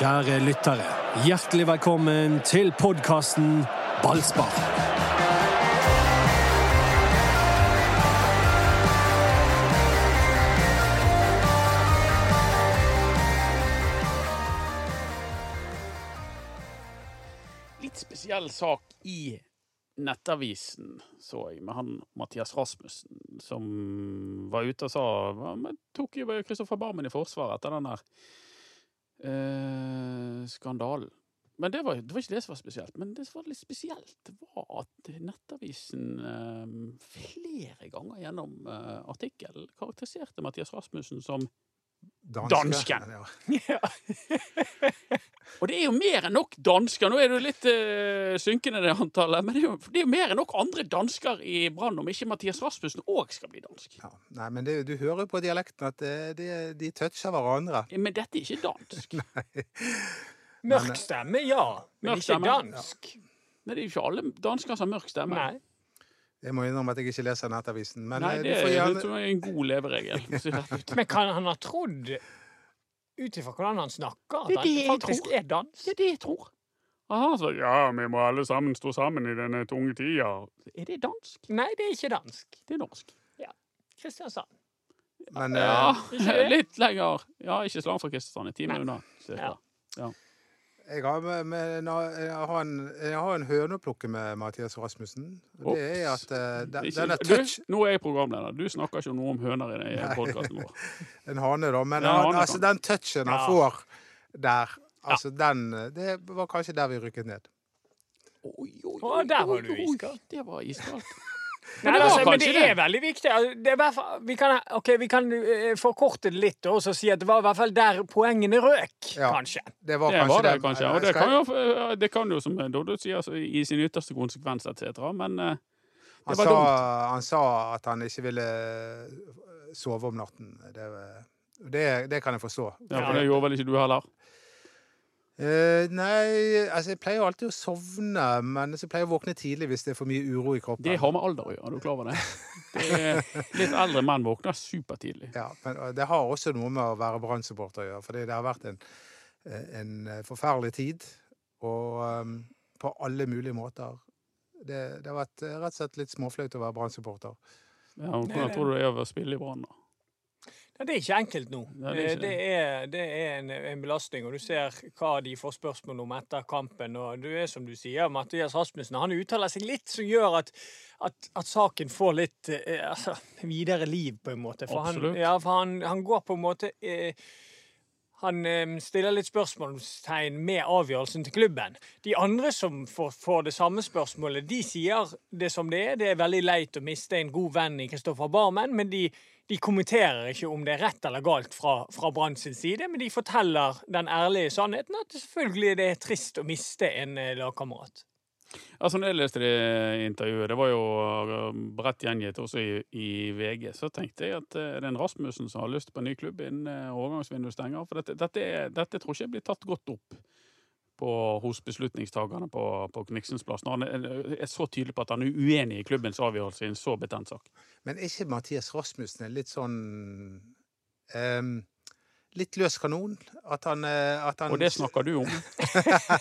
Kjære lyttere, hjertelig velkommen til podkasten Ballspar. litt spesiell sak i Nettavisen, så jeg, med han Mathias Rasmussen, som var ute og sa Vi tok jo Kristoffer Barmen i forsvar etter den der eh, skandalen. Men det var, det var ikke det som var spesielt. Men det som var litt spesielt, var at Nettavisen eh, flere ganger gjennom eh, artikkelen karakteriserte Mathias Rasmussen som Dansken. Ja. Ja. Og det er jo mer enn nok dansker. Nå er det jo litt uh, synkende, det antallet. Men det er, jo, det er jo mer enn nok andre dansker i Brann om ikke Mathias Rasmussen òg skal bli dansk. Ja. Nei, men det, du hører jo på dialekten at det, de, de toucher hverandre. Men dette er ikke dansk. Mørk stemme, ja. Men Mørk ikke stemme, dansk. Men det er jo ikke alle dansker som har mørk stemme. Nei. Jeg må innrømme at jeg ikke leser Nettavisen. Men Nei, eh, det er, gjerne er en god leveregel. Men kan han ha trodd, ut ifra hvordan han snakker, er at det faktisk er dansk? Det er det jeg tror. Aha, så, ja, vi må alle sammen stå sammen i denne tunge tida. Er det dansk? Nei, det er ikke dansk. Det er norsk. Ja. Kristiansand. Men Ja, uh... litt lenger. Ja, ikke så langt fra Kristiansand. En time unna. Ja. Ja. Jeg, har med, med, jeg, har en, jeg har en høne å plukke med Mathias Rasmussen. Og Det er at eh, den, Ikke- den er du, nå er jeg programleder. Du snakker ikke noe om høner i den podkasten vår. En hane, da. Men Ja, han, hane, altså, den touchen han Ja. får der Altså, den Det var kanskje der vi rykket ned. Oi, oi, oi. der var oi, du oi, iskald. Det var iskaldt. Nei, det var altså, men det er veldig viktig. Altså, Det er vi kan, okay, vi kan eh, forkorte det litt og si at det var i hvert fall der poengene røk, Ja. kanskje. Det var Det kanskje var det, det- kanskje. Og det kan jo, det kan jo som Doddo sier, altså, i sin ytterste konsekvens, etc. Men det Han var sa, dumt. han sa at han ikke ville sove om natten. Det, det, det kan jeg forstå. Ja, for det gjorde vel ikke du heller? Eh, nei, altså jeg pleier jo alltid å sovne, men så pleier jeg å våkne tidlig hvis det er for mye uro i kroppen. Det har med alder å gjøre, er du klar over det? det litt eldre menn våkner supertidlig. Ja, men det har også noe med å være Brann-supporter å gjøre, fordi det har vært en, eh, en eh, forferdelig tid, og um, på alle mulige måter. Det, det har vært rett og slett litt småflaut å være Brann-supporter. Ja, hvordan tror du det er å spille i Brann, da? Ja, det er ikke enkelt nå. Nei, det er Eh, ikke det er, det er en, en belastning, og du ser hva de får spørsmål om etter kampen. Og du er som du sier, Mathias Rasmussen han uttaler seg litt som gjør at, at, at saken får litt eh, altså, videre liv, på en måte. For, han, ja, for han, han går på en måte eh, han eh, stiller litt spørsmålstegn med avgjørelsen til klubben. De andre som får, får det samme spørsmålet, de sier det som det er. Det er veldig leit å miste en god venn i Kristoffer Barmen, men de, de kommenterer ikke om det er rett eller galt fra, fra Brann sin side, men de forteller den ærlige sannheten at selvfølgelig det er trist å miste en eh, lagkamerat. Altså, når jeg leste det intervjuet, det var jo uh, bredt gjengitt også i, i VG, så tenkte jeg at uh, det er en Rasmussen som har lyst på en ny klubb innen overgangsvinduet stenger. For dette, dette, dette tror ikke jeg blir tatt godt opp på, hos beslutningstakerne på, på Kniksens plass. Når han er, så tydelig på at han er uenig i klubbens avgjørelse i en så betent sak. Men er ikke Mathias Rasmussen en litt sånn em, Litt løs kanon? At han, eh, at han Og det snakker du om.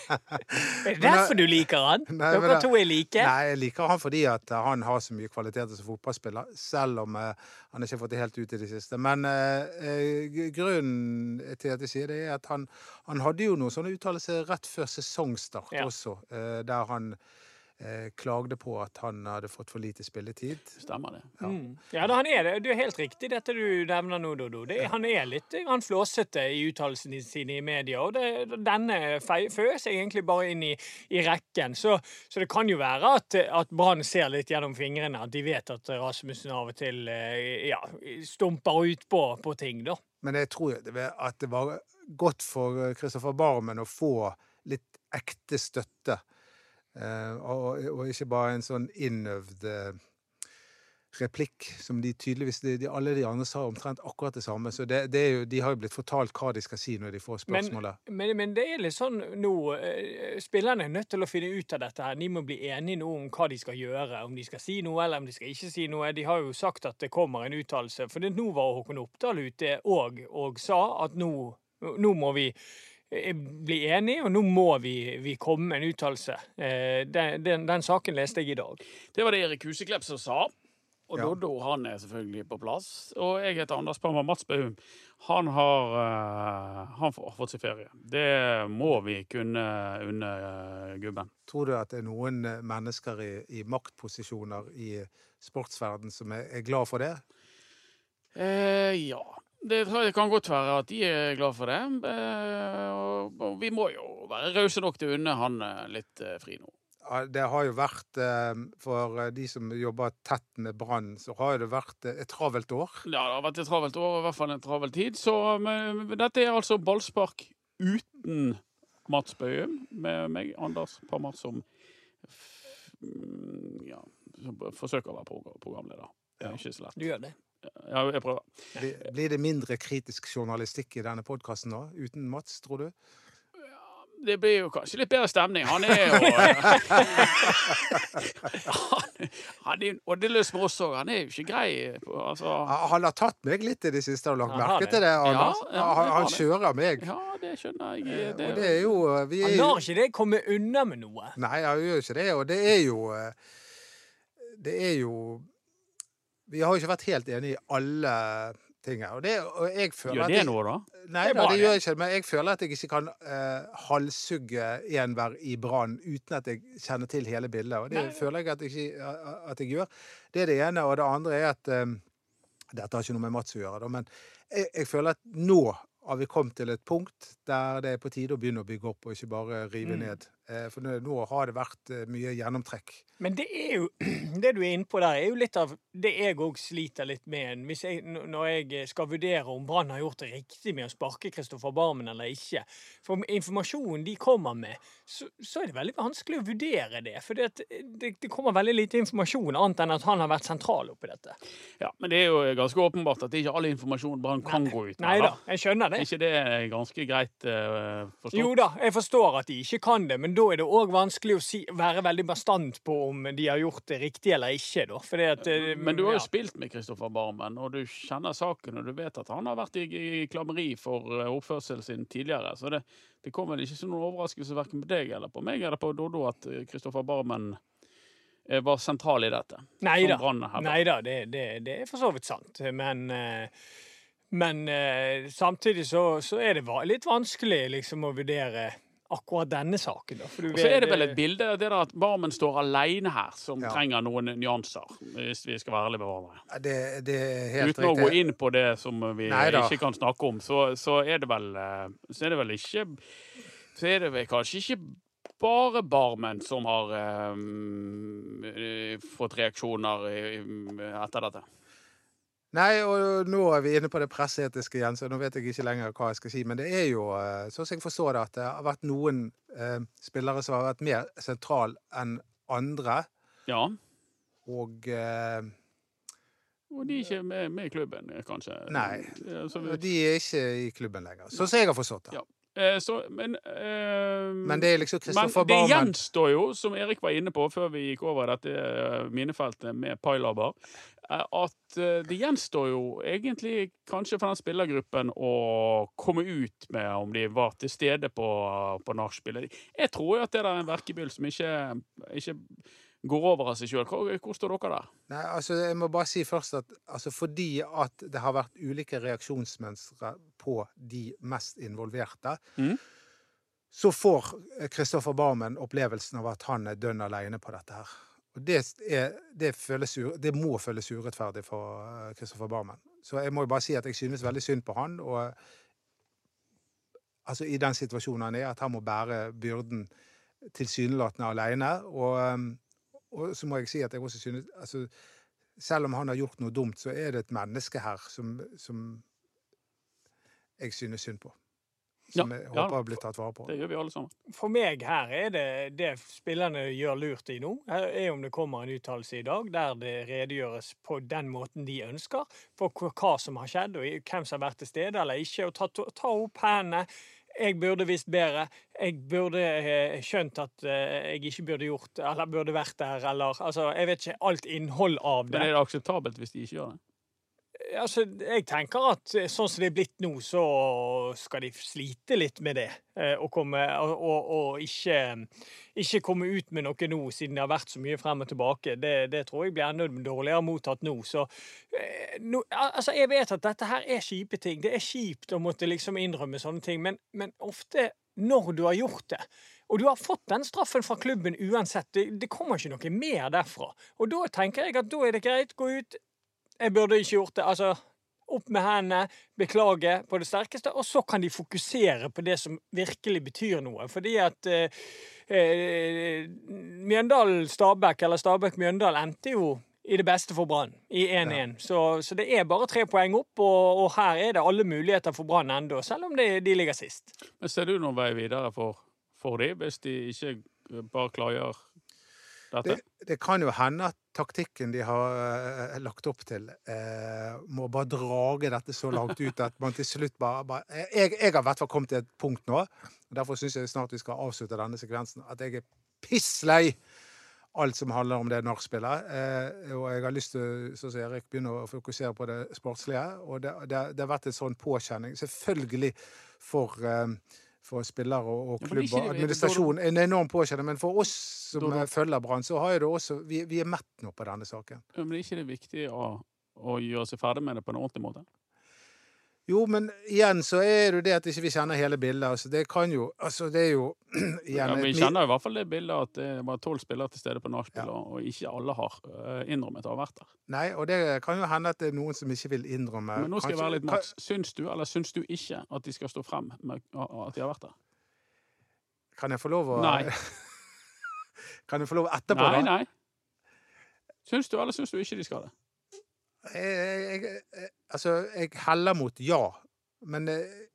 Er det derfor du liker han? Nei, Dere to er like? Nei, jeg liker han fordi at han har så mye kvaliteter som fotballspiller, selv om eh, han ikke har fått det helt ut i det siste. Men eh, eh, grunnen til at jeg sier det, er at han, han hadde jo noen sånne uttalelser rett før sesongstart Ja. også, uh, der han eh, klagde på at han hadde fått for lite spilletid. Stemmer det. Ja. Mm. Ja, da, han er det. Du er helt riktig, dette du nevner nå, Dodo. Det, han er litt han flåsete i uttalelsene sine i media, og det, denne føs føyer seg egentlig bare inn i, i rekken. Så, så det kan jo være at, at Brann ser litt gjennom fingrene, at de vet at Rasmussen av og til eh, ja, stumper ut på, på ting, da. Men jeg tror jo det var- at det var godt for Kristoffer Barmen å få litt ekte støtte. Eh, og, og ikke bare en sånn innøvd eh, replikk som de tydeligvis de, de, Alle de andre sa omtrent akkurat det samme. Så det, det jo, de har jo blitt fortalt hva de skal si når de får spørsmålet. men, men det er litt sånn nå eh, Spillerne er nødt til å finne ut av dette. her. De må bli enige nå om hva de skal gjøre. Om de skal si noe, eller om de skal ikke si noe. De har jo sagt at det kommer en uttalelse. For det, nå var Håkon Oppdal ute og, og sa at nå, nå må vi bli enige, og nå må vi, vi komme med en uttalelse. Eh, den, den, den saken leste jeg i dag. Det var det Erik Huseklepp som sa. Og Ja. Doddo han er selvfølgelig på plass. Og jeg heter Anders Parma Mats Baum. Han har eh, han har fått seg ferie. Det må vi kunne unne eh, gubben. Tror du at det er noen eh, mennesker i, i maktposisjoner i sportsverden som er, er glad for det? Eh, ja. Det tror jeg kan godt være at de er glad for det. Eh, og, vi må jo være rause nok til å unne han eh, litt eh, fri nå. Ja, Det har jo vært, for de som jobber tett med Brann, så har det vært et travelt år. Ja, det har vært et travelt år, i hvert fall en travel tid. Så men, dette er altså ballspark uten Mats Bøhum, med meg, Anders Pammer, som mm, ja, forsøker å være pro- programleder. Det er ikke så lett. Du gjør det. Ja, jeg prøver. Blir, det mindre kritisk journalistikk i denne podkasten da, uten Mats, tror du? Det blir jo kanskje litt bedre stemning. Han er jo Han, han er en oddeløs oss òg. Han er jo ikke grei. Altså, Han har tatt meg litt i det siste, har du lagt merke til det, Anders? Ja, ja, han, det han kjører meg. ja, det skjønner jeg. Eh, Det, Og det er jo Vi Han er jo lar ikke det komme unna med noe. Nei, han gjør ikke det. Og det er jo eh, Det er jo Vi har jo ikke vært helt enige i alle ting her. Og, det, og jeg føler gjør at det jeg, noe, da? Nei, Det er da, det gjør jeg ikke. Men jeg føler at jeg ikke kan eh, halshugge enhver i Brann uten at jeg kjenner til hele bildet. Og det Nei. føler jeg at jeg, ikke, at jeg gjør. Det er det ene. Og det andre er at eh, Dette har ikke noe med Mats å gjøre, da, men jeg, jeg føler at nå har vi kommet til et punkt der det er på tide å begynne å bygge opp, og ikke bare rive Mm. ned. Eh, For nå, har det vært eh, mye gjennomtrekk. Men det er jo Det du er inne på der, er jo litt av det jeg òg sliter litt med. Hvis jeg, når jeg skal vurdere om Brann har gjort det riktig med å sparke Kristoffer Barmen eller ikke. For informasjonen de kommer med, så, så er det veldig vanskelig å vurdere det. For det, det, det kommer veldig lite informasjon, annet enn at han har vært sentral oppi dette. Ja, Men det er jo ganske åpenbart at det ikke all informasjon Brann kan gå ut med. Nei da. jeg skjønner Er det. ikke det ganske greit uh, forstått? Jo da, jeg forstår at de ikke kan det, men da er det òg vanskelig å si, være veldig bastant på om de har gjort det riktig eller ikke, da. At, eh, Men du har jo ja. spilt med Kristoffer Barmen, og du kjenner saken, og du vet at han har vært i, i klammeri for eh, oppførselen sin tidligere. Så det, det kommer vel ikke som noen overraskelse verken på deg eller på meg eller på Dodo at Kristoffer Barmen eh, var sentral i dette. Nei da. Det, det, det er for så vidt sant. Men, men samtidig så, så er det litt vanskelig liksom å vurdere akkurat denne saken. Da, for du Og så er det vel et bilde av det at Barmen står alene her, som Ja. trenger noen nyanser, hvis vi skal være ærlige med hverandre. Det, det er helt Uten å gå inn på det som vi Neida. ikke kan snakke om, så, så er det vel eh, Så er det vel ikke Så er det vel kanskje ikke bare Barmen som har um, fått reaksjoner etter dette. Nei, og nå er vi inne på det presseetiske igjen, så nå vet jeg ikke lenger hva jeg skal si. Men det er jo, eh, sånn som jeg forstår det, at det har vært noen eh, spillere som har vært mer sentral enn andre. Ja. Og eh, Og de er ikke med, med i klubben, eh, kanskje. Nei. Vi, de er ikke i klubben lenger. Sånn som jeg har forstått det. Ja. eh, så, men eh, Men det liksom Men det gjenstår jo, som Erik var inne på før vi gikk over dette minefeltet med pailabber, eh, at eh, det gjenstår jo egentlig kanskje for den spillergruppen å komme ut med om de var til stede på, på nachspielet. Jeg tror jo at det der er en verkebyll som ikke, ikke går over av seg sjøl. Hvor, står dere der? Nei, altså Jeg må bare si først at altså, fordi at det har vært ulike reaksjonsmønstre på de mest involverte, mm. så får Kristoffer Barmen opplevelsen av at han er dønn alene på dette her. Og det, er, det, føles, det må føles urettferdig for Kristoffer Barmen. Så jeg må jo bare si at jeg synes veldig synd på han. og altså I den situasjonen han er, at han må bære byrden tilsynelatende alene. Og, um, og så må jeg si at jeg også synes altså, Selv om han har gjort noe dumt, så er det et menneske her som, som jeg synes synd på. Som Ja, jeg ja. håper blir tatt vare på. Det gjør vi alle sammen. For meg her er det det spillerne gjør lurt i nå, er om det kommer en uttalelse i dag der det redegjøres på den måten de ønsker, på hva- som har skjedd, og hvem som har vært til stede eller ikke, og ta, ta opp hendene. Jeg burde visst bedre. Jeg burde eh, skjønt at eh, jeg ikke burde gjort eller burde vært der, eller altså Jeg vet ikke alt innhold av Men det. er det akseptabelt hvis de ikke gjør det? Altså, jeg tenker at eh, sånn som det er blitt nå, så skal de slite litt med det. eh, Og, komme, og, og, ikke, ikke komme ut med noe nå, siden det har vært så mye frem og tilbake. Det, det tror jeg blir enda dårligere mottatt nå. Så no, altså, jeg vet at dette her er kjipe ting. Det er kjipt å måtte liksom innrømme sånne ting, men, men ofte når du har gjort det og du har fått den straffen fra klubben uansett. Det, det kommer ikke noe mer derfra. Og da tenker jeg at da er det greit. Gå ut. Jeg burde ikke gjort det. Altså, opp med hendene, beklage på det sterkeste, og så kan de fokusere på det som virkelig betyr noe. Fordi at eh, eh, Mjøndalen-Stabæk, eller Stabæk-Mjøndal, endte jo i det beste for Brann, i 1-1. Så, så det er bare tre poeng opp, og, og her er det alle muligheter for Brann ennå, selv om de, de ligger sist. Men ser du noen vei videre for, for de, hvis de ikke bare klargjør? Det, det kan jo hende at taktikken de har uh, lagt opp til, uh, må bare drage dette så langt ut at man til slutt bare, bare jeg, jeg har i hvert fall kommet til et punkt nå, og derfor syns jeg snart vi skal avslutte denne sekvensen, at jeg er pisslei alt som handler om det nachspielet. Uh, og jeg har lyst til sånn som Erik, begynne å fokusere på det sportslige. Og det, det, det har vært en sånn påkjenning, selvfølgelig for for spillere og, og klubb og administrasjon. En enorm påkjenning. Men for oss som Da- da- følger Brann, så har jo det også vi, vi er mett nå på denne saken. Men er ikke det viktig å, å gjøre seg ferdig med det på en ordentlig måte? Jo, men igjen så er det jo det at ikke vi kjenner hele bildet. Altså, det kan jo Altså, det er jo igjen Ja, vi kjenner i hvert fall det bildet at det var tolv spillere til stede på nachspiel, og og ikke alle har eh, innrømmet å ha vært der. Nei, og det kan jo hende at det er noen som ikke vil innrømme Men nå skal jeg være litt Mats. Syns du, eller syns du ikke, at de skal stå frem med at de har vært der? Kan jeg få lov å Nei. Kan jeg få lov etterpå, Nei, da? nei. Syns du, eller syns du ikke de skal det? Jeg, jeg, altså, jeg heller mot ja. Men, eh,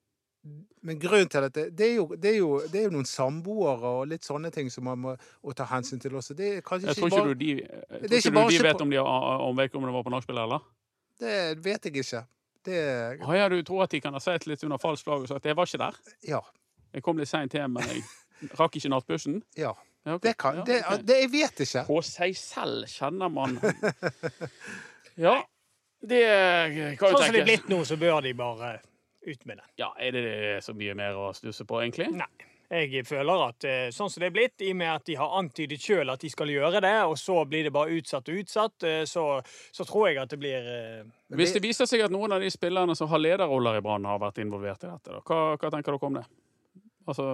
men grunnen til at det, det, er jo, det, er jo, det er jo noen samboere og litt sånne ting som man må ta hensyn til også. Det er kanskje Jeg tror ikke bare du de, tror Det ikke ikke du de vet om, de om vedkommende var på nachspiel, eller? Det vet jeg ikke. Det Ah, ja, du tror at de kan ha sett litt under falskt flagg og sagt 'jeg var ikke der'? Ja. Jeg kom litt seint hjem, men jeg rakk ikke nattbussen? ja. Ja, okay. Det kan Ja, det, det Jeg vet ikke. På seg selv kjenner man Ja, det kan jo Sånn som det er blitt nå, så bør de bare ut med det. Ja, Er det så mye mer å stusse på, egentlig? Nei. Jeg føler at eh, sånn som det er blitt, i og med at de har antydet sjøl at de skal gjøre det, og så blir det bare utsatt og utsatt, eh, så, så tror jeg at det blir eh, Hvis det viser seg at noen av de spillerne som har lederroller i Brann, har vært involvert i dette, da, hva, hva tenker dere om det? Altså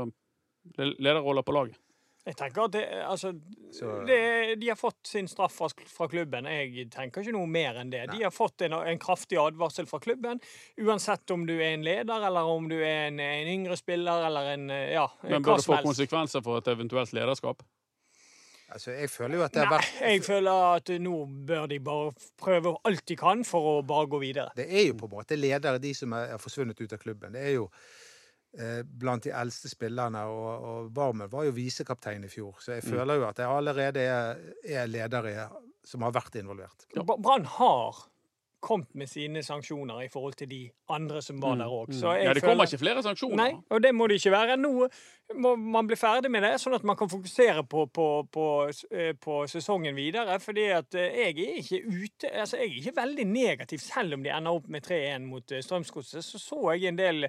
lederroller på laget? Jeg tenker at det, altså, Så- det, De har fått sin straff fra, fra klubben. Jeg tenker ikke noe mer enn det. De har fått en, en kraftig advarsel fra klubben. Uansett om du er en leder, eller om du er en, en yngre spiller, eller en ja, Men bør det få konsekvenser for et eventuelt lederskap? Altså, jeg føler jo at det har Nei, jeg føler at nå bør de bare prøve alt de kan for å bare gå videre. Det er jo på en måte ledere, de som er forsvunnet ut av klubben. Det er jo blant de eldste spillerne, og, og Barmen var jo visekaptein i fjor. Så jeg Mm. føler jo at jeg allerede er, er ledere som har vært involvert. Ja. Brann har kommet med sine sanksjoner i forhold til de andre som var der òg. Mm. Ja, det kommer ikke flere sanksjoner. Nei, og det må det ikke være. Nå må man bli ferdig med det, sånn at man kan fokusere på, på, på, eh, på sesongen videre. fordi at eh, jeg er ikke ute altså Jeg er ikke veldig negativ, selv om de ender opp med 3-1 mot eh, Strømsgodset. Så så jeg en del,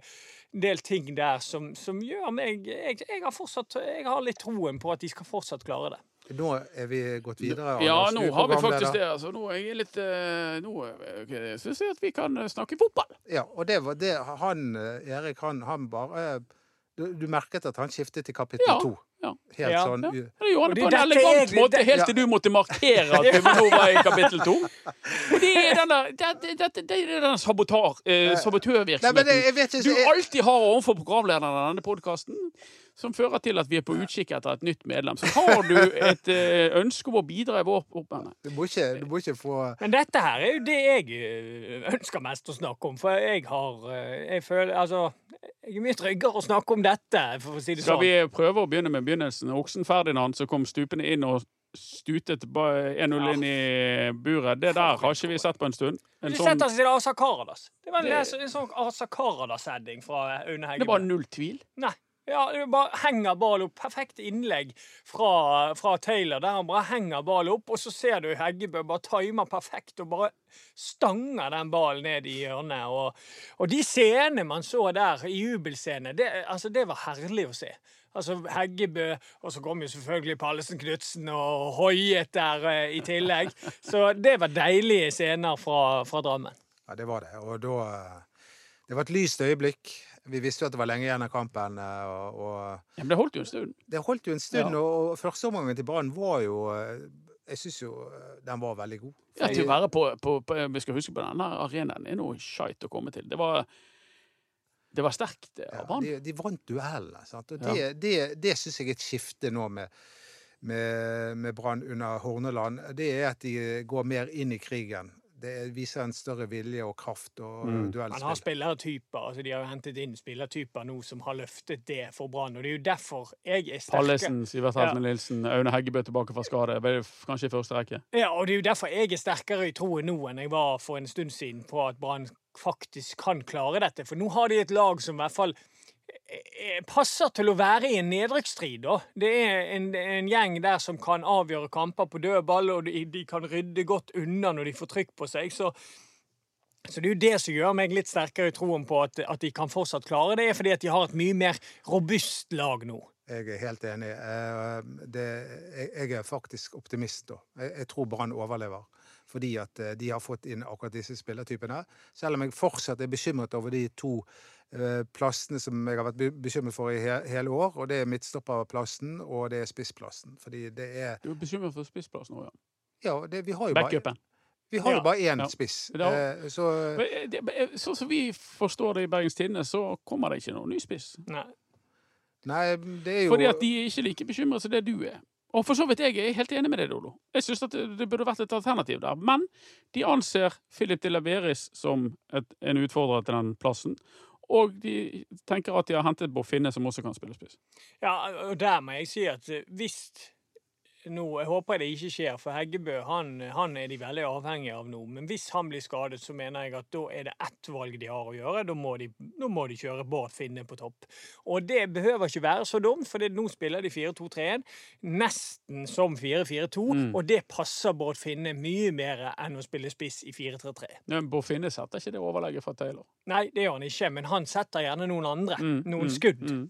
del ting der som, som gjør meg jeg, jeg, har fortsatt, jeg har litt troen på at de skal fortsatt klare det. Nå er vi gått videre. Ja, nå har vi faktisk det. Altså, nå er jeg litt eh, Nå uh, syns jeg at vi kan eh, snakke fotball. Ja, og det var det han eh, Erik, han, han bare eh, du, du merket at han skiftet til kapittel Ja, to. ja. Helt Ja. sånn Ja. Det gjorde han det på en elegant måte, helt til du måtte markere at vi nå var i kapittel to. Og det er denne, det, det, er denne sabotar, eh, Nei, det, sabotørvirksomheten jeg vet ikke du alltid har overfor programlederen av denne podkasten, som fører til at vi er på utkikk etter et nytt medlem. Så har du et eh, ønske om å bidra i vår oppvarming du, må ikke, du må ikke få Men dette her er jo det jeg eh, ønsker mest å snakke om. For jeg har eh, Jeg føler Altså, jeg er mye tryggere å snakke om dette, for å si det Skal sånn. vi prøve å begynne med begynnelsen? Oksen Ferdinand som kom stupende inn og stutet ba- 1-0 inn i buret. Det der har ikke vi sett på en stund. En Du sånn, setter seg til Asa Karadas. Det var en, Det- en sånn Asa Karadas-heading fra Aune det var null tvil. Nei. Ja, det bare henger ball opp. Perfekt innlegg fra, fra Taylor, der han bare henger ball opp. Og så ser du Heggebø bare timer perfekt og bare stanger den ballen ned i hjørnet. Og, og de scenene man så der, i jubelscenene, det, altså, det var herlig å se. Altså Heggebø, og så kom jo selvfølgelig Pallesen Knutsen og hoiet der eh, i tillegg. Så det var deilige scener fra, fra Drammen. Ja, det var det. Og da eh, Det var et lyst øyeblikk. Vi visste jo at det var lenge igjen av kampen. eh, Og, og Ja, men det holdt jo en stund. det holdt jo en stund. Ja. Og, og førsteomgangen til Brann var jo eh, Jeg syns jo eh, den var veldig god. Ja, til å være på, på, på Vi skal huske på denne arenaen er noe skeit å komme til. Det var, det var sterkt det, Ja, av Brann. de, de vant duellene. sant? Og Ja. det, det, det syns jeg er et skifte nå med, med, med Brann under Horneland. Det er at de går mer inn i krigen. Det viser en større vilje og kraft og Mm. Han har spillertyper. altså De har jo hentet inn spillertyper nå som har løftet det for Brann. Og det er jo derfor jeg er sterkere. Pallesen, Sivert Heltene Nilsen, Aune Heggebø tilbake fra skade. Kanskje i første rekke. Ja, og det er jo derfor jeg er sterkere i troen nå enn jeg var for en stund siden på at Brann faktisk kan klare dette. For nå har de et lag som i hvert fall passer til å være i en nedrykksstrid. da. Det er en, en gjeng der som kan avgjøre kamper på dødball, og de, de kan rydde godt unna når de får trykk på seg. Så, så det er jo det som gjør meg litt sterkere i troen på at, at de kan fortsatt klare det, fordi at de har et mye mer robust lag nå. Jeg er helt enig. Eh, Det, jeg, er faktisk optimist, da. Jeg tror Brann overlever. Fordi at eh, de har fått inn akkurat disse spillertypene. Selv om jeg fortsatt er bekymret over de to eh, plassene som jeg har vært bekymret for i hele år. Og det er midtstopperplassen, og det er spissplassen. Fordi det er Du er bekymret for spissplassen òg, ja. Ja, det, vi har jo bare, Backupen. vi har Ja. jo bare én Ja. spiss. Eh, Så Sånn som vi forstår det i Bergens Tidende, så kommer det ikke noen ny spiss. Nei. Nei, det er jo Fordi at de er ikke like bekymret som det du er. Og for så vidt jeg er helt enig med deg, Dolo. Jeg synes at det burde vært et alternativ der. Men de anser Philip de Laveris som et, en utfordrer til den plassen. Og de tenker at de har hentet Bofinne, som også kan spille spiss. Ja, og der må jeg si at eh, hvis nå, Jeg håper det ikke skjer, for Heggebø han, han er de veldig avhengige av nå. Men hvis han blir skadet, så mener jeg at da er det ett valg de har å gjøre. Da må de, da må de kjøre Bård Finne på topp. Og det behøver ikke være så dumt, for det, nå spiller de 4-2-3-1 nesten som 4-4-2, Mm. og det passer Bård Finne mye mer enn å spille spiss i 4-3-3. Men Bård Finne setter ikke det overlegget fra Taylor. Nei, det gjør han ikke, men han setter gjerne noen andre. Mm, noen mm, skudd. mm.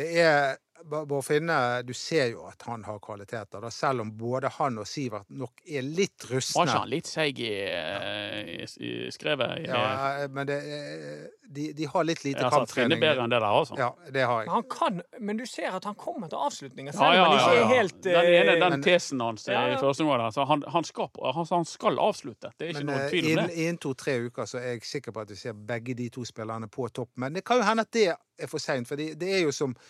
Det er Bård Finne Du ser jo at han har kvaliteter, da, selv om både han og Sivert nok er litt Var rustne. ikke han litt seig i, i, i skrevet? I, Ja, men det, er- de, de har litt lite jeg kamptrening. satt Finne bedre enn det der, altså. Ja, det har Men jeg. han kan, men du ser at han kommer til avslutninger, Ja, selv om ja, han ja, ikke er helt Den ene, eh, den Men- tesen hans Ja, i første omgang der, så han, han, skal, han, han skal avslutte. Det er ikke Men noe eh, tvil om det innen to-tre uker så er jeg sikker på at vi ser begge de to spillerne på topp. Men det kan jo hende at det er for seint, for det er jo som eh,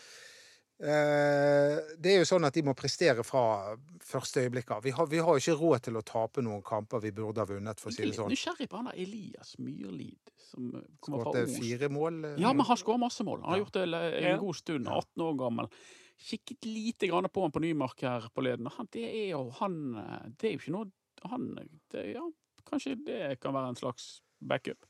Det er jo sånn at de må prestere fra første øyeblikk av. Vi har, vi har ikke råd til å tape noen kamper vi burde ha vunnet, for å Jeg si er det litt sånn. nysgjerrig på han der Elias Myrlid, som kommer Skårte fra Os. fire mål. eh, Ja, men han skårer masse mål. Han har gjort det en god stund. Ja. 18 år gammel. Kikket lite grann på han på Nymark her på leden. Han, det er jo han eh, Det er jo ikke noe Han det, Ja, kanskje det kan være en slags backup.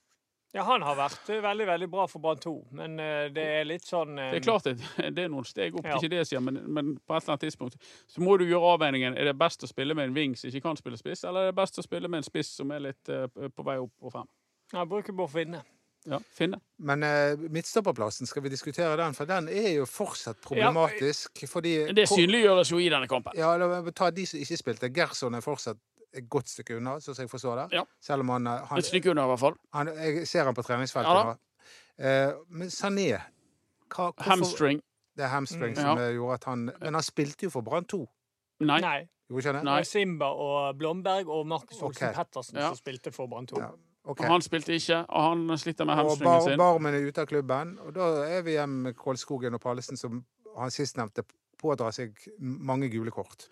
Ja, han har vært eh, veldig, veldig bra for Brann 2, men eh, det er litt sånn eh, Det er klart det, det er noen steg opp, Ja. ikke det jeg sier, men, men på et eller annet tidspunkt så må du gjøre avveiningen. Er det best å spille med en wing som ikke kan spille spiss, eller er det best å spille med en spiss som er litt uh, på vei opp og frem? Ja, bruker bare Finne. Ja, Finne. Men uh, midtstopperplassen, skal vi diskutere den? For den er jo fortsatt problematisk. fordi Det synliggjøres jo i denne kampen. Ja, la meg ta de som ikke spilte. Gerson er fortsatt et godt stykke unna, sånn som jeg forstår det. Ja. Selv om han, eh, han, Et stykke unna, i hvert fall. han Jeg ser han på treningsfeltet Ja da. nå. Eh, men Sané hva, hvorfor- Hamstring. Det er hamstring Mm. som Ja. som gjorde at han Men han spilte jo for Brann 2, Nei. Nei. ikke? Nei. Simba og Blomberg og Markus Olsen okay. Pettersen Ja. som spilte for Brann 2. Ja. Ok. Og Han spilte ikke, og han sliter med Og hamstringen bar, sin. Barmen er ute av klubben, og da er vi hjemme med Kålskogen og Pallesen, som han sistnevnte pådrar seg mange gule kort.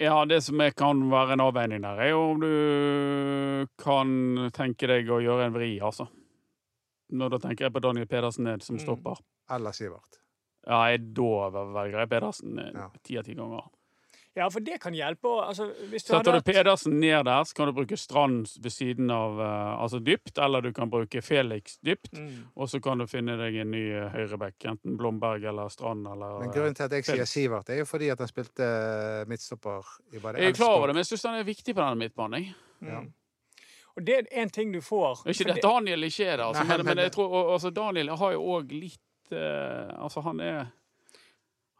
Ja, det som kan være en avveining der, er jo om du kan tenke deg å gjøre en vri, altså. Når da tenker jeg på Daniel Pedersen ned som Mm. Eller. Sivert. Ja, jeg, da velger jeg Pedersen eh, ti av ti ganger. Ja, for det kan hjelpe. Altså, hvis du Setter hadde du Pedersen ned der, så kan du bruke Strand ved siden av eh, altså dypt, eller du kan bruke Felix dypt. Mm. Og så kan du finne deg en ny eh, høyreback, enten Blomberg eller Strand eller Men eh, grunnen til at jeg sier. Sivert, er jo fordi at han spilte midtstopper i bare det Jeg er klar over det, men jeg syns han er viktig på denne midtbanen. Ja. Mm. Og det er en ting du får Ikke det Daniel ikke er det, altså, Nei, men, men- men jeg tror og- altså, Daniel har jo òg litt uh, Altså, han er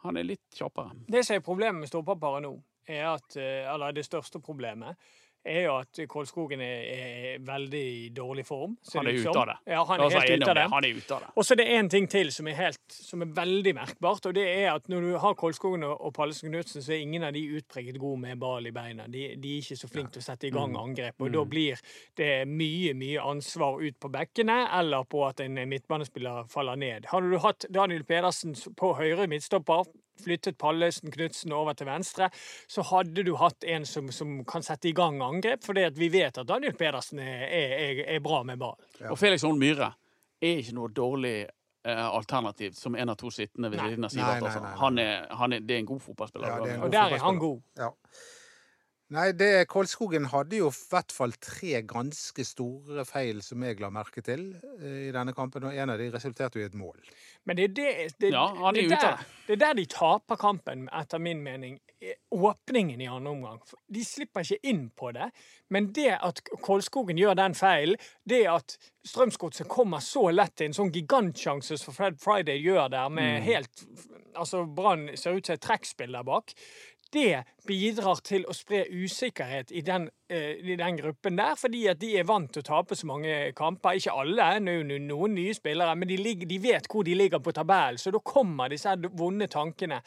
Han er litt kjappere. Det som er problemet med stopperparet nå, er at, eh, eller det største problemet, er jo at Kolskogen er, er veldig i dårlig form. Han er ut ute av det. Ja, han er helt ute av det. det. Han er ute av det. Og så er det én ting til som er, helt, som er veldig merkbart, og det er at når du har Kolskogen og Pallesen Knutsen, så er ingen av de utpreget gode med ball i beina. De, de er ikke så flinke til å sette i gang Mm. angrep, og da blir det mye, mye ansvar ut på bekkene, eller på at en midtbanespiller faller ned. Hadde du hatt Daniel Pedersen på høyre midtstopper, flyttet Pallesen Knutsen over til venstre, så hadde du hatt en som, som kan sette i gang angrep, fordi vi vet at Daniel Pedersen er, er, er, er bra med ball. Ja. Og Felix Holm Myhre er ikke noe dårlig eh, alternativ som en av to sittende ved siden av Sivert. Altså. Han er, han er, det er en god fotballspiller. Ja, det en Og der er han god. Ja. Nei, det, Kolskogen hadde jo i hvert fall tre ganske store feil som jeg la merke til eh, i denne kampen, og en av de resulterte jo i et mål. Men det er, det, det, Ja, er det, der, det. er der de taper kampen, etter min mening. er Åpningen i andre omgang. De slipper ikke inn på det. Men det at Kolskogen gjør den feilen, det at Strømsgodset kommer så lett til en sånn gigantsjanse som Fred Friday gjør der, med Mm. helt Altså, Brann ser ut som et trekkspill der bak. Det bidrar til å spre usikkerhet i den, i den gruppen der, fordi at de er vant til å tape så mange kamper. Ikke alle, noen nye spillere, men de, ligger, de vet hvor de ligger på tabellen, så da kommer disse vonde tankene.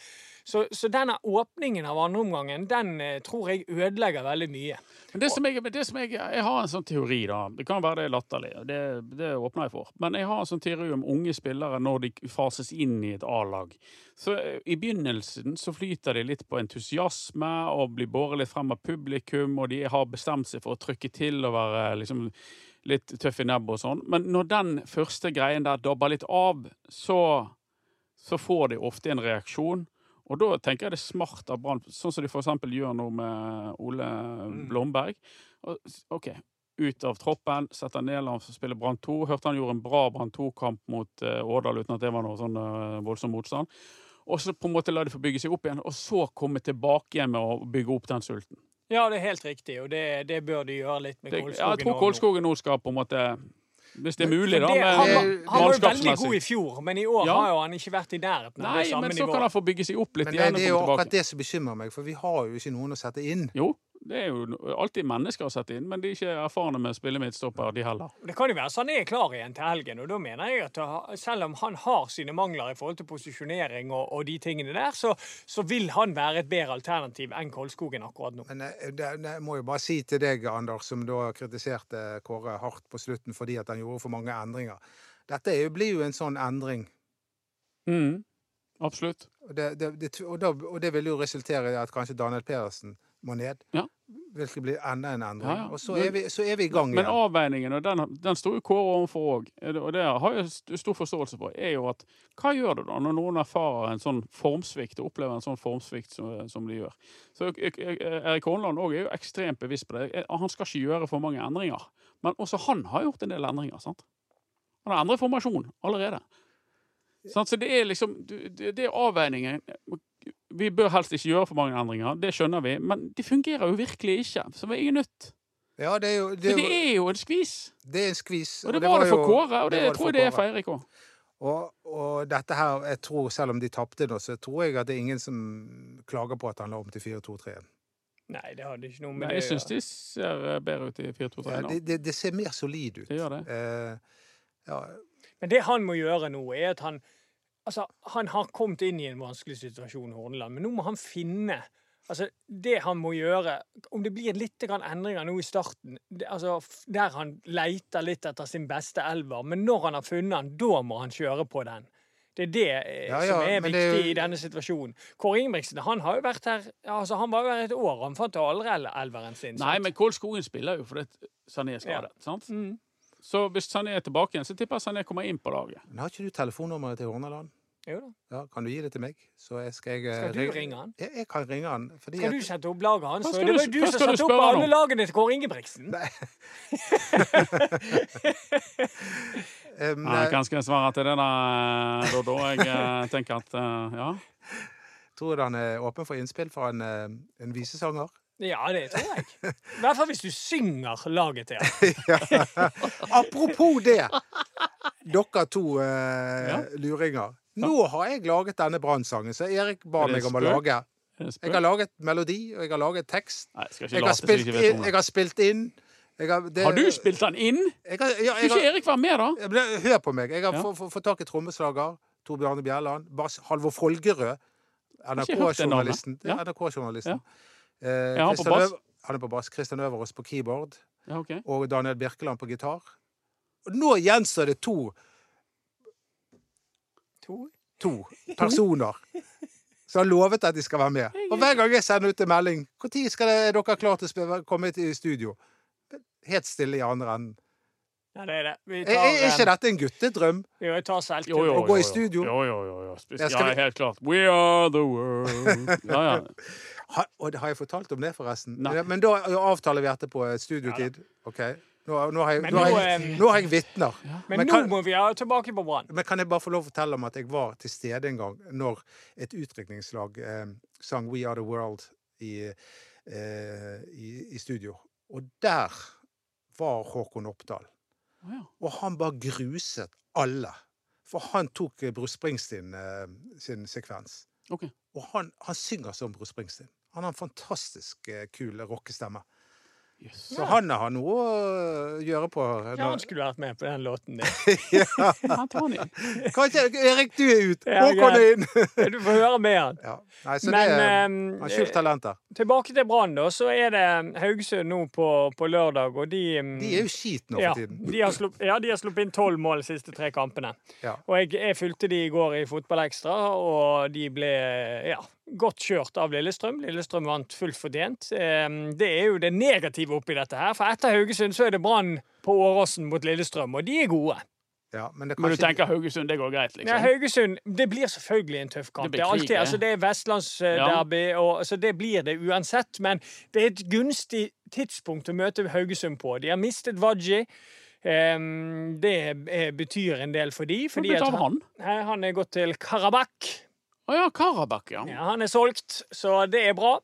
Så, så denne åpningen av andreomgangen, den eh, tror jeg ødelegger veldig mye. Men det som jeg, det som jeg, jeg har en sånn teori, da. Det kan være det er latterlig, det, det åpner jeg for. Men jeg har en sånn teori om unge spillere når de fases inn i et A-lag. Så eh, I begynnelsen så flyter de litt på entusiasme og blir båret litt frem av publikum, og de har bestemt seg for å trykke til og være liksom litt tøff i nebbet og sånn. Men når den første greien der dabber litt av, så, så får de ofte en reaksjon. Og da tenker jeg det er smart av Brann, sånn som de f.eks. gjør nå med Ole Blomberg. Og, OK, ut av troppen, setter Nederland for spiller spille Brann 2. Hørte han gjorde en bra Brann 2-kamp mot eh, Årdal uten at det var noe sånn eh, voldsom motstand. Og så på en måte la de få bygge seg opp igjen, og så komme tilbake igjen med å bygge opp den sulten. Ja, det er helt riktig, og det, det bør de gjøre litt med Det, Kolskogen. ja, jeg tror. Kolskogen nå skal på en måte Hvis det er mulig, da. med han, var, han var veldig god i fjor, men i år Ja. har jo han ikke vært i nærheten Nei, det samme men så kan han få bygge seg opp litt Men det, det er jo akkurat det som bekymrer meg, for vi har jo ikke noen å sette inn. Jo, det er jo alltid mennesker å sette inn, men de er ikke erfarne med å spille midtstopper, de heller. Det kan jo være så han er klar igjen til helgen, og da mener jeg at selv om han har sine mangler i forhold til posisjonering og, og de tingene der, så, så vil han være et bedre alternativ enn Kolskogen akkurat nå. Men eh, det, det jeg må jo bare si til deg, Anders, som da kritiserte Kåre hardt på slutten fordi at han gjorde for mange endringer. Dette er jo, blir jo en sånn endring. Mm, absolutt. Og det, det, det, og, da, og det vil jo resultere i at kanskje Daniel Pedersen må ned. Ja. Hvilket blir enda en endring. Og så er, vi, så er vi i gang igjen. Men avveiningen, og den, den står jo Kåre overfor òg, og det har jeg stor forståelse for, er jo at hva gjør du da når noen erfarer en sånn formsvikt, og opplever en sånn formsvikt som, som de gjør? Så Erik Hornland er jo ekstremt bevisst på det. Han skal ikke gjøre for mange endringer. Men også han har gjort en del endringer. sant? Han har endret formasjon allerede. Så det er liksom det, det er avveiningen. Vi bør helst ikke gjøre for mange endringer, det skjønner vi, men de fungerer jo virkelig ikke. Så det er ingen nytt. Ja, det er jo det, For det er jo en skvis. det er en skvis. Og det var det for jo- Kåre, og det, var tror jeg det er for Eirik òg. Og, og dette her, jeg tror, selv om de tapte nå, så tror jeg at det er ingen som klager på at han la om til 4-2-3. Nei, det hadde ikke noe med Nei, det jeg syns de ser eh, bedre ut i 4-2-3 Ja, nå. det, det, det ser mer solid ut. Det gjør det. Eh, ja, Men det han må gjøre nå, er at han Altså, han har kommet inn i en vanskelig situasjon i Horneland, men nå må han finne Altså, det han må gjøre Om det blir litt endringer nå i starten, det, altså, der han leter litt etter sin beste elver, men når han har funnet den, da må han kjøre på den. Det er det eh, Ja, ja, som er viktig det er jo- i denne situasjonen. Kåre Ingebrigtsen han har jo vært her altså han var jo her et år. Han fant jo aldri elveren sin. Nei, sant? men Kål Skogen spiller jo fordi Sané er skadet. sant? Mm. Så hvis Sané er tilbake igjen, så tipper jeg Sané kommer inn på laget. men har ikke du telefonnummeret til Horneland? Jo da. Ja, kan du gi det til meg? Så jeg skal jeg eh, Skal du ring- ringe han? Jeg, jeg kan ringe han. Fordi Skal du sette opp laget hans? Det var du- jo du som satte opp alle lagene til Kåre Ingebrigtsen. Nei. um, Ja, hva skal jeg svare til det, da, Dodo? Jeg eh, tenker at eh, ja. tror du han er åpen for innspill fra en, eh, en visesanger? Ja, det tror jeg. I hvert fall hvis du synger laget til han. Apropos det! Dere to eh, Ja. luringer. Nå har jeg laget denne brannsangen, så Erik ba Er meg om å lage. Jeg har laget melodi, og jeg har laget tekst. Nei, jeg Jeg har spilt inn. Jeg har, spilt inn. Jeg har, det, Har du spilt den inn? Jeg har, ja, Skulle ikke Erik være med, da? Ja, Hør på meg. Jeg har Ja. fått tak i trommeslager. Tor Bjarne Bjelland. Bass Halvor Folgerød. NRK-journalisten. Ja. NRK-journalisten. Eh, Ja, han på bass. Han er på bass. Christian Øverås på keyboard. Ja, okay. Og Daniel Birkeland på gitar. Og nå gjenstår det to, To. to personer som har lovet at de skal være med. Og hver gang jeg sender ut en melding 'Når skal det- er dere klare til å komme i studio?' Helt stille i andre enden. Ja, det er det. Vi Er, tar, er ikke dette en guttedrøm? jo, jeg tar selvtillit. Å gå i studio? Jo, jo, jo. jo. Ja, helt klart. We are the world. Ja, ja. Ha, og det har jeg fortalt om det, forresten? Nei. Men da avtaler vi etterpå studiotid. OK? Nå, nå, har jeg, nå, har jeg, eh, nå har jeg vitner. Men, Men nå må vi ha tilbake på Brann. Men kan jeg bare få lov å fortelle om at jeg var til stede en gang når et utdrikningslag eh, sang We Are The World i, eh, i, i studio. Og der var Håkon Oppdal. Ja. Og han bare gruset alle. For han tok Bruce Springsteen eh, sin sekvens. Okay. Og han, han synger som Bruce Springsteen. Han har en fantastisk eh, kul rockestemme. Yes. Så han har noe å gjøre på. Ja, han skulle vært med på den låten din. Han tar den inn. Kanskje Erik, du er ut! Ja, Håkon er inn! Du får høre med han. Ja. Nei, så Men det er eh, Han skjult talent der. tilbake til Brann, da. Så er det Haugesund nå på, på lørdag, og de mm, De er jo skit nå ja, tiden. de har slupp, ja, de har sluppet inn tolv mål de siste tre kampene. Ja. Og jeg, jeg fulgte de i går i Fotballekstra, og de ble ja, godt kjørt av Lillestrøm. Lillestrøm vant fullt fortjent. Eh, Det er jo det negative oppi dette her. For etter Haugesund så er det Brann på Åråsen mot Lillestrøm, og de er gode. Ja, men det Men du tenker Haugesund, det går greit, Ja, liksom? Haugesund Det blir selvfølgelig en tøff kamp. Det Det, er alltid, altså, det er vestlandsderby, og så det blir det uansett. Men det er et gunstig tidspunkt å møte Haugesund på. De har mistet Wadji. Um, det betyr en del for de, Hvor ble det av han? Han er gått til Karabakh. Å ja, Karabakk, ja. Ja, han er solgt, så det er bra.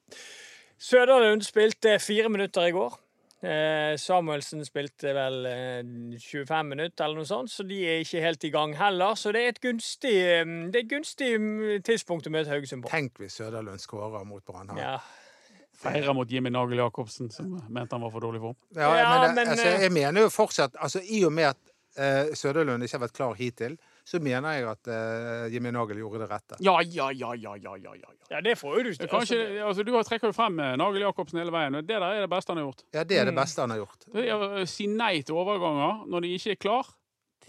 Søderlund spilte fire minutter i går. Eh, Samuelsen spilte vel eh, 25 minutter, eller noe sånt, så de er ikke helt i gang heller. Så det er et gunstig, eh, det er et gunstig mm, tidspunkt å møte Haugesund på. Tenk hvis Søderlund skårer mot Brann her. Ja. Feirer mot Jimmy Nagel Jacobsen, som mente han var for dårlig form. Ja, men, det, men, altså, eh, jeg mener jo fortsatt altså, I og med at eh, Søderlund ikke har vært klar hittil, så mener jeg at uh, Jimmy Nagel gjorde det rette. Ja, ja, ja, ja, ja, ja, ja. ja. det får jo du ikke. Kanskje, altså, du har trekker jo frem eh, Nagel Jacobsen hele veien, det der er det beste han har gjort. Ja, det er Mm. det beste han har gjort. Å si nei til overganger når de ikke er klar,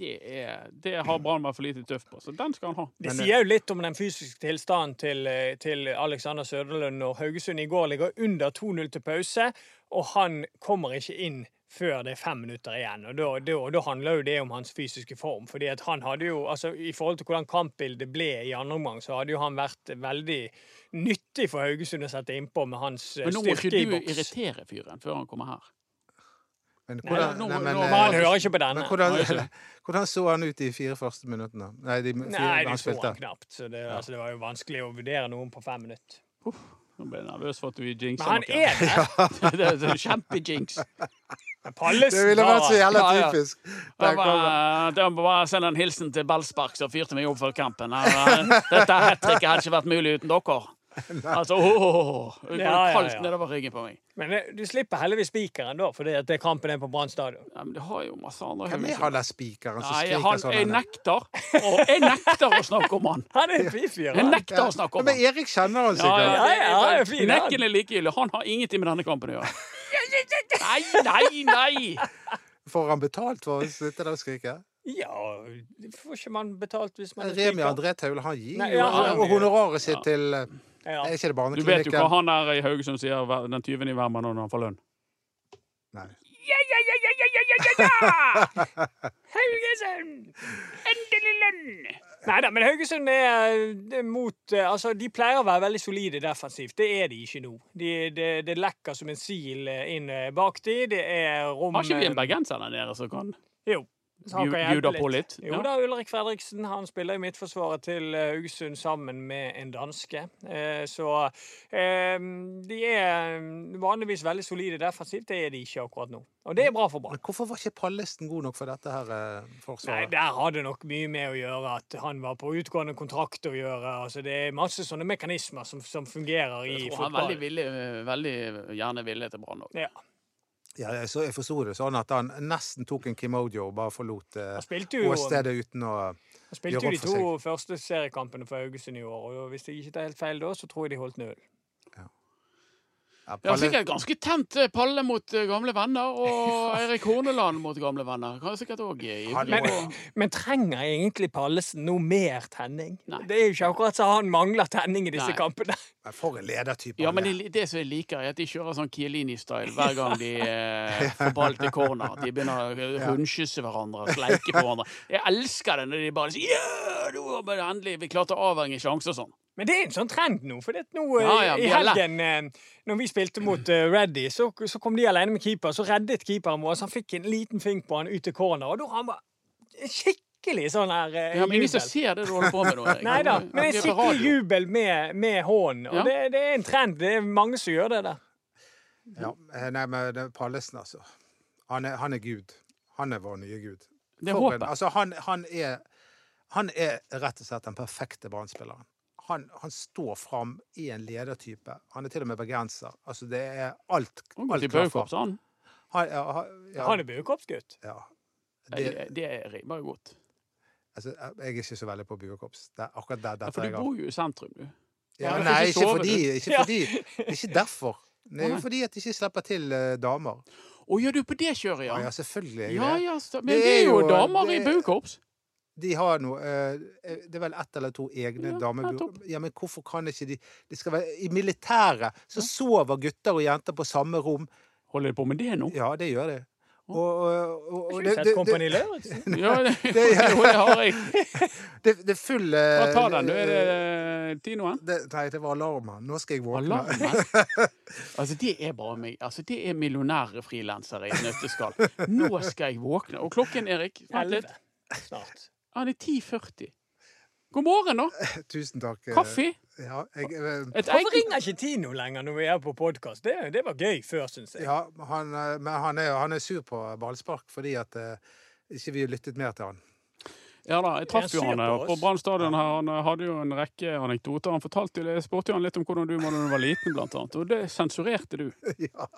det, er, det har Brann vært for lite tøff på. Så den skal han ha. Det sier jo litt om den fysiske tilstanden til, til Alexander Søderlund når Haugesund i går ligger under 2-0 til pause, og han kommer ikke inn før det er fem minutter igjen. og Da, da, da handler jo det om hans fysiske form. fordi at han hadde jo, altså I forhold til hvordan kampbildet ble i andre omgang, så hadde jo han vært veldig nyttig for Haugesund å sette innpå med hans styrke i boks. Men nå må ikke du irritere fyren før han kommer her. Men Nei, nå- nei, men, nå- eh, Men han hører ikke på men denne. hvordan, hvordan så han ut de fire første minuttene? Nei, de fire Nei, han så spilte. han knapt. så det, altså, det var jo vanskelig å vurdere noen på fem minutter. Uff, Nå ble jeg nervøs for at du jinxer Men han noe. er der! det er, det Pallesen Det ville vært så jævla typisk. Ja, ja. jeg må bare sende en hilsen til Ballspark som fyrte meg opp før kampen. Eh, Dette hat tricket hadde ikke vært mulig uten dere. Altså, åh, det går Ja, ja, kaldt ja. nedover ryggen på meg. Men du slipper heldigvis spikeren da, fordi at det kampen er på Brann stadion. Ja, men det har jo masse andre Hvem er Haugesund. han der spikeren som skriker sånn? jeg er? nekter. Jeg nekter å snakke om han. Han er en. Jeg han. nekter å snakke Ja, om men. Erik kjenner han Ja, sikkert. ja, Ja, ja, han fin. Nekken er likegyldig. Han har ingenting med denne kampen å gjøre. Nei, nei, nei! Får han betalt for å sitte der og skrike? Ja, får ikke man betalt hvis man skriker? Remi? André Taule, han gir Nei, jo ja, og honoraret sitt til eh, Ja. Er ikke det barneklinikken? Du vet jo hva han der i Haugesund sier den 20. i hver måned når han får lønn. Nei. Ja, ja, ja, ja, ja! Haugesund! Endelig lønn! Nei da, men Haugesund er, er mot eh, Altså, de pleier å være veldig solide defensivt. Det er de ikke nå. De, det, det lekker som en sil eh, inn eh, bak de. Det er rom Har ikke vi en bergenser der nede som kan Jo. Bjuda på litt? Jo da, Ulrik Fredriksen han spiller i midtforsvaret til eh, Haugesund sammen med en danske. Eh, Så eh, de er vanligvis veldig solide defensivt. Det er de ikke akkurat nå. Og det er bra for Brann. Men hvorfor var ikke Pallesen god nok for dette her eh, Nei, forsvaret? Der hadde nok mye med å gjøre at han var på utgående kontrakt å gjøre. Altså, det er masse sånne mekanismer som, som fungerer i Jeg tror han er veldig, villig, veldig gjerne villig til Brann òg. Ja. Ja, jeg, så jeg forsto det sånn at han nesten tok en Kimojo og bare forlot eh, åstedet uten å han spilte jo de to første seriekampene for Haugesund i år. Og hvis jeg ikke tar helt feil da, så tror jeg de holdt null. Ja, Ja, Palle- sikkert ganske tent eh, Palle mot eh, gamle venner, og Eirik Horneland mot gamle venner. Kan sikkert også, Han Men, men trenger egentlig Pallesen noe mer tenning? Nei. Det er jo ikke akkurat så han mangler tenning i disse Nei. kampene. Men For en ledertype Ja, men det, det som jeg liker, er at de kjører sånn Chiellini-style hver gang de eh, får ball til corner. De begynner å hundkysse hverandre og sleike på hverandre. Jeg elsker det når de bare sier ja, nå har vi endelig vi klarte å avhenge sjanser og sånn. Men det er en sånn trend nå. For nå eh, Ja, ja, i vi har lært. helgen, eh, når vi spilte mot uh, Reddy, så, så kom de alene med keeper. Så reddet keeperen vår. Så han fikk en liten fink på han ut til corner. Og da har han bare skikkelig sånn her eh, Ja, men ingen som ser det du holder på med nå. Nei da, men en skikkelig jubel med, med hånden. Og Ja. det, det er en trend. Det er mange som gjør det der. Ja, eh, nei, men det er Pallesen, altså. Han er, han er Gud. Han er vår nye Gud. Det håper jeg. Altså, han, han, er, han er rett og slett den perfekte Brann-spilleren. Han, han står fram i en ledertype. Han er til og med bergenser. Altså, det er alt, alt klaffer. Baukorps, han. Han, ja, han, ja, Han er buekorpsgutt. ja. Det, Det, det rimer jo godt. altså, jeg er ikke så veldig på buekorps. Det er akkurat der Ja, dette for du bor jo i sentrum, du. Ja, Ja, nei, ikke sove, fordi, ikke Ja. fordi Ikke derfor. Det er jo fordi at de ikke slipper til eh, damer. Å, gjør du på det kjøret, Ja, ja? ja selvfølgelig. er Ja, ja, men Det det er er jo jo- damer i det- buekorps. De har noe eh, Det er vel ett eller to egne Ja, damebur. Ja, men hvorfor kan ikke de De skal være I militæret så sover gutter og jenter på samme rom. Holder de på med det nå? Ja, det gjør de. Og, og, og, og det, det, Kompani Lauritzen? Ja, det, Det- det har jeg. det, det er full eh, Hva tar den? Du, er det Tinoen? Nei, det var alarmen. Nå skal jeg våkne. Alarmen? Altså, det er bare meg. Altså, det er millionære frilansere i et nøtteskall. Nå skal jeg våkne. Og klokken, Erik? Elleve snart. Det er 10.40. God morgen, da. Tusen takk. eh, Kaffe? Ja, jeg, jeg, Hvorfor egg? ringer ikke Tino lenger når vi er på podkast? Det, det var gøy før, syns jeg. ja han, eh, men han er, han er sur på ballspark fordi at eh, ikke vi lyttet mer til han. Ja da, jeg traff jo han eh, på på? Brann stadion her. Han eh, hadde jo en rekke anekdoter. Han fortalte jo, jeg spurte jo han litt om hvordan du var da du var liten, blant annet. Og det sensurerte du. ja.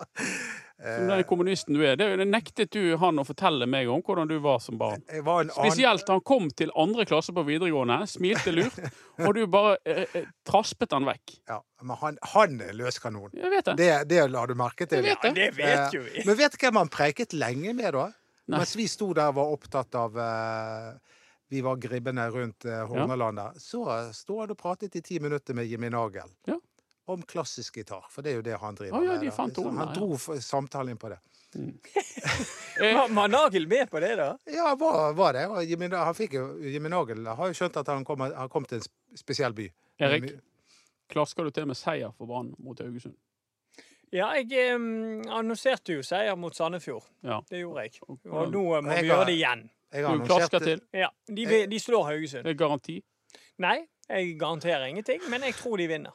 Som den kommunisten du er. Det, det nektet du han å fortelle meg om hvordan du var som barn. Var annen Spesielt da han kom til andre klasse på videregående, smilte lurt, og du bare eh, eh, traspet han vekk. ja, Men han, han er løskanon. Jeg vet det. Det, det la du merke til. Jeg vet Ja, det vet jo Eh, vi. Men vet du hvem han preiket lenge med, da? Nei. Mens vi sto der og var opptatt av eh, Vi var gribbene rundt Hornalandet, Horneland. Så sto han og pratet i ti minutter med Jimmy Nagel. Ja. Om klassisk gitar, for det er jo det han driver ah, ja, med. han ja. dro f- samtalen inn på det. Mm. Var, var Nagel med på det, da? Ja, var, var det. Og Jimmy, han fikk jo, Jimmy Nagel har jo skjønt at han kom, han kom til en spesiell by. Erik, klasker du til med seier for Brann mot Haugesund? Ja, jeg um, annonserte jo seier mot Sandefjord. Ja. Det gjorde jeg. Og Og nå må Jeg vi gjøre det igjen. Jeg har Du klasker annonsert til. Ja, de, vil- de slår Haugesund. Det er garanti. Nei, jeg garanterer ingenting, men jeg tror de vinner.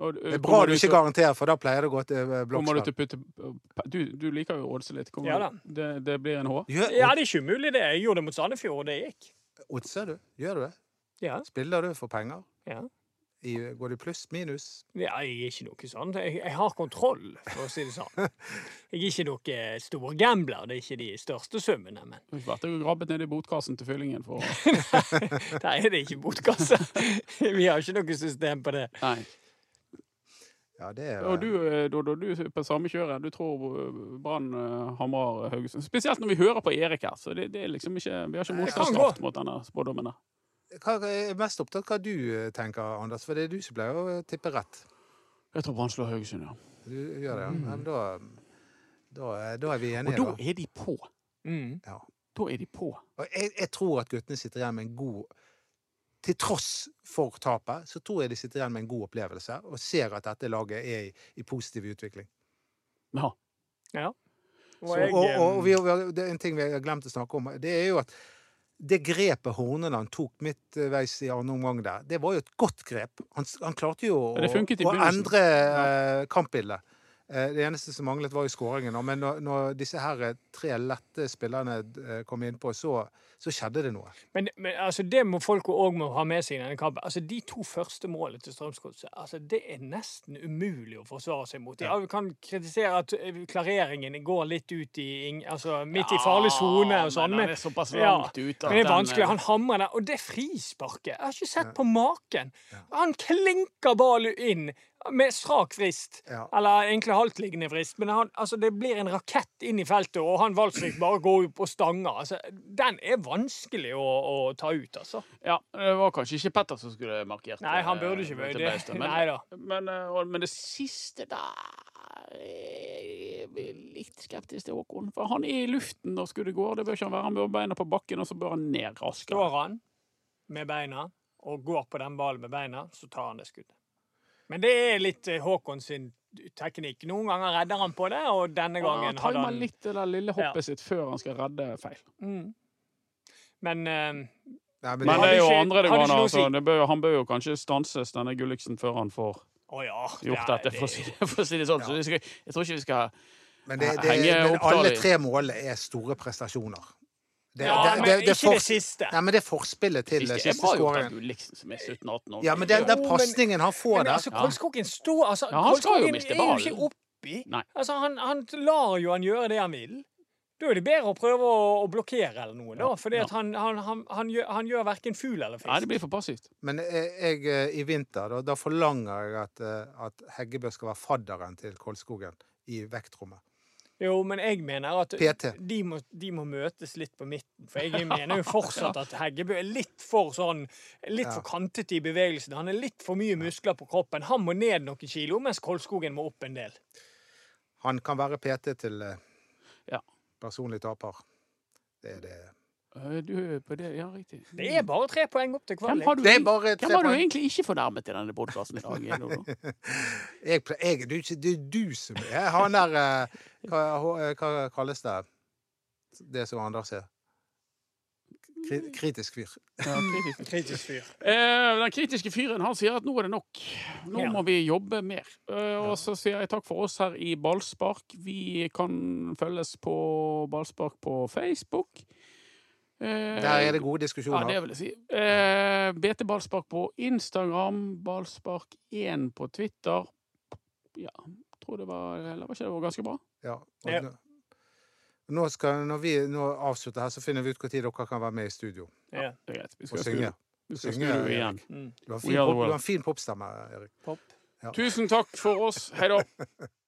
Og, eh, Det er bra kommer du ikke til- garanterer, for da pleier det å gå til eh, Kommer du blokkspill. til å putte Du, du liker jo Odse litt. Kommer Ja du- da. Det, det blir en H? Gjør, Ja, det er ikke umulig, det. Jeg gjorde det mot Sandefjord, og det gikk. Oddser du? Gjør du det? Ja. Spiller du for penger? ja. I, går det i pluss? Minus? Ja, jeg er ikke noe sånn. Jeg, jeg har kontroll, for å si det sånn. Jeg er ikke noe stor gambler. Det er ikke de største summene, men Du har vært og grabbet ned i botkassen til fyllingen for der er det ikke botkasse. Vi har ikke noe system på det. Nei. Ja, det er Og du, eh, Dodo, du er på samme kjøret. Du tror eh, Brann eh, hamrer Haugesund. Spesielt når vi hører på Erik her. Så det, det er liksom ikke, vi har ikke motstandskraft mot denne spådommen der. Hva er mest opptatt hva du eh, tenker, Anders, for det er du som pleier å tippe rett. Jeg tror Brann slår Haugesund, ja. Du gjør det, ja. men da, da, er- da er vi enige, da da. er de på. Mm. Ja. Da er de på. Og jeg, jeg tror at guttene sitter igjen med en god til tross for tapet, så tror jeg de sitter igjen med en god opplevelse og ser at dette laget er i, i positiv utvikling. Ja. Ja. Og Så, og, og, og, eh, vi, vi- det er en ting vi har glemt å snakke om. Det er jo at det grepet Horneland tok midtveis i andre omgang der, det var jo et godt grep. Han, han klarte jo å, å endre ja. kampbildet. Eh, det eneste som manglet, var jo skåringen. Men når, når disse her eh, tre lette spillerne eh, kom innpå, så, så skjedde det noe. Men, men altså, det må folk òg må ha med seg i denne kampen. Altså, De to første målene til Strømsgodset altså, det er nesten umulig å forsvare seg mot. Ja, vi kan kritisere at klareringen går litt ut i altså, midt i farlig sone og sånn. Men er såpass ja, langt ute at men det er vanskelig. Han hamrer der. Og det frisparket! Jeg har ikke sett på maken! Han klinker ballen inn med strak frist. Ja. Eller egentlig haltliggende frist. Men han, altså, det blir en rakett inn i feltet, og han Valsvik bare går på stanga. Altså, den er vanskelig å, å ta ut, altså. Ja, det var kanskje ikke Petter som skulle markert Nei, han eh, burde ikke vært det. Men, Nei da. men, eh, men det siste der er litt skeptisk til Håkon. For han er i luften når skuddet går. Det bør ikke han være. Han bør ha beina på bakken, og så bør han ned raskere. Står han med beina og går på den ballen med beina, så tar han det skuddet. Men det er litt eh, Håkon sin teknikk. Noen ganger redder han på det, og denne gangen hadde timer han litt det der lille hoppet sitt før han skal redde feil. mm. Men uh... Nei, men Men det, er jo ikke- andre det hadde går an. å Altså, si. det bør, han bør jo kanskje stanses, denne Gulliksen, før han får oh, ja. gjort det er- dette, for å si det, for å si det sånn. Så vi skal, jeg tror ikke vi skal men, det, det, Henge men alle tre målene er store prestasjoner. Det, Ja, det, men det, det, ikke for- det siste. Nei, men det er forspillet til Siste siste skåringen. Gulliksen, som er 17-18 år. Ja, men den, den pasningen han får Men der altså, Kolskogen står altså, Ja, han skal jo Kolskogen miste er jo ikke oppi. Nei. Altså, han, han lar jo han gjøre det han vil. Da er det bedre å prøve å, å blokkere eller noe, da. For ja. han, han, han, han, gjør, han gjør verken fugl eller Nei, det blir for passivt. Men jeg, jeg, eh, i vinter, da, da forlanger jeg at, eh, at Heggebø skal være fadderen til Kolskogen i vektrommet. Jo, men jeg mener at de må, de må møtes litt på midten. For jeg mener jo fortsatt at Heggebø er litt for sånn Litt Ja. for kantete i bevegelsen. Han er litt for mye muskler på kroppen. Han må ned noen kilo, mens Kolskogen må opp en del. Han kan være PT til eh, Ja. personlig taper. Det er det. Øh, Du, på det, ja, riktig. Det er bare tre poeng opp til Hvem kvalik. har du, Det er bare tre hvem har du poeng. egentlig ikke fornærmet i denne podkasten i dag? Jeg, jeg, det er du som er Han der eh, hva, hva kalles det? Det som Anders sier. Kri- Kritisk fyr. Ja, kritisk. Kritisk fyr. Eh, den kritiske fyren han sier at nå er det nok. Nå Ja. må vi jobbe mer. Eh, og så sier jeg takk for oss her i Ballspark. Vi kan følges på Ballspark på Facebook. Eh, Der er det gode diskusjoner. Ja, det vil jeg si. Eh, BT Ballspark på Instagram, Ballspark1 på Twitter. Ja, tror det var Eller var ikke det var ganske bra? Ja. og Ja. nå- skal, når vi nå avslutter her, så finner vi ut når dere kan være med i studio Ja. Det er greit. Vi og skal synge. vi skal Synge, igjen. Mm. Du har en fin popstemme, Erik. Pop. Ja. Tusen takk for oss. Hei da.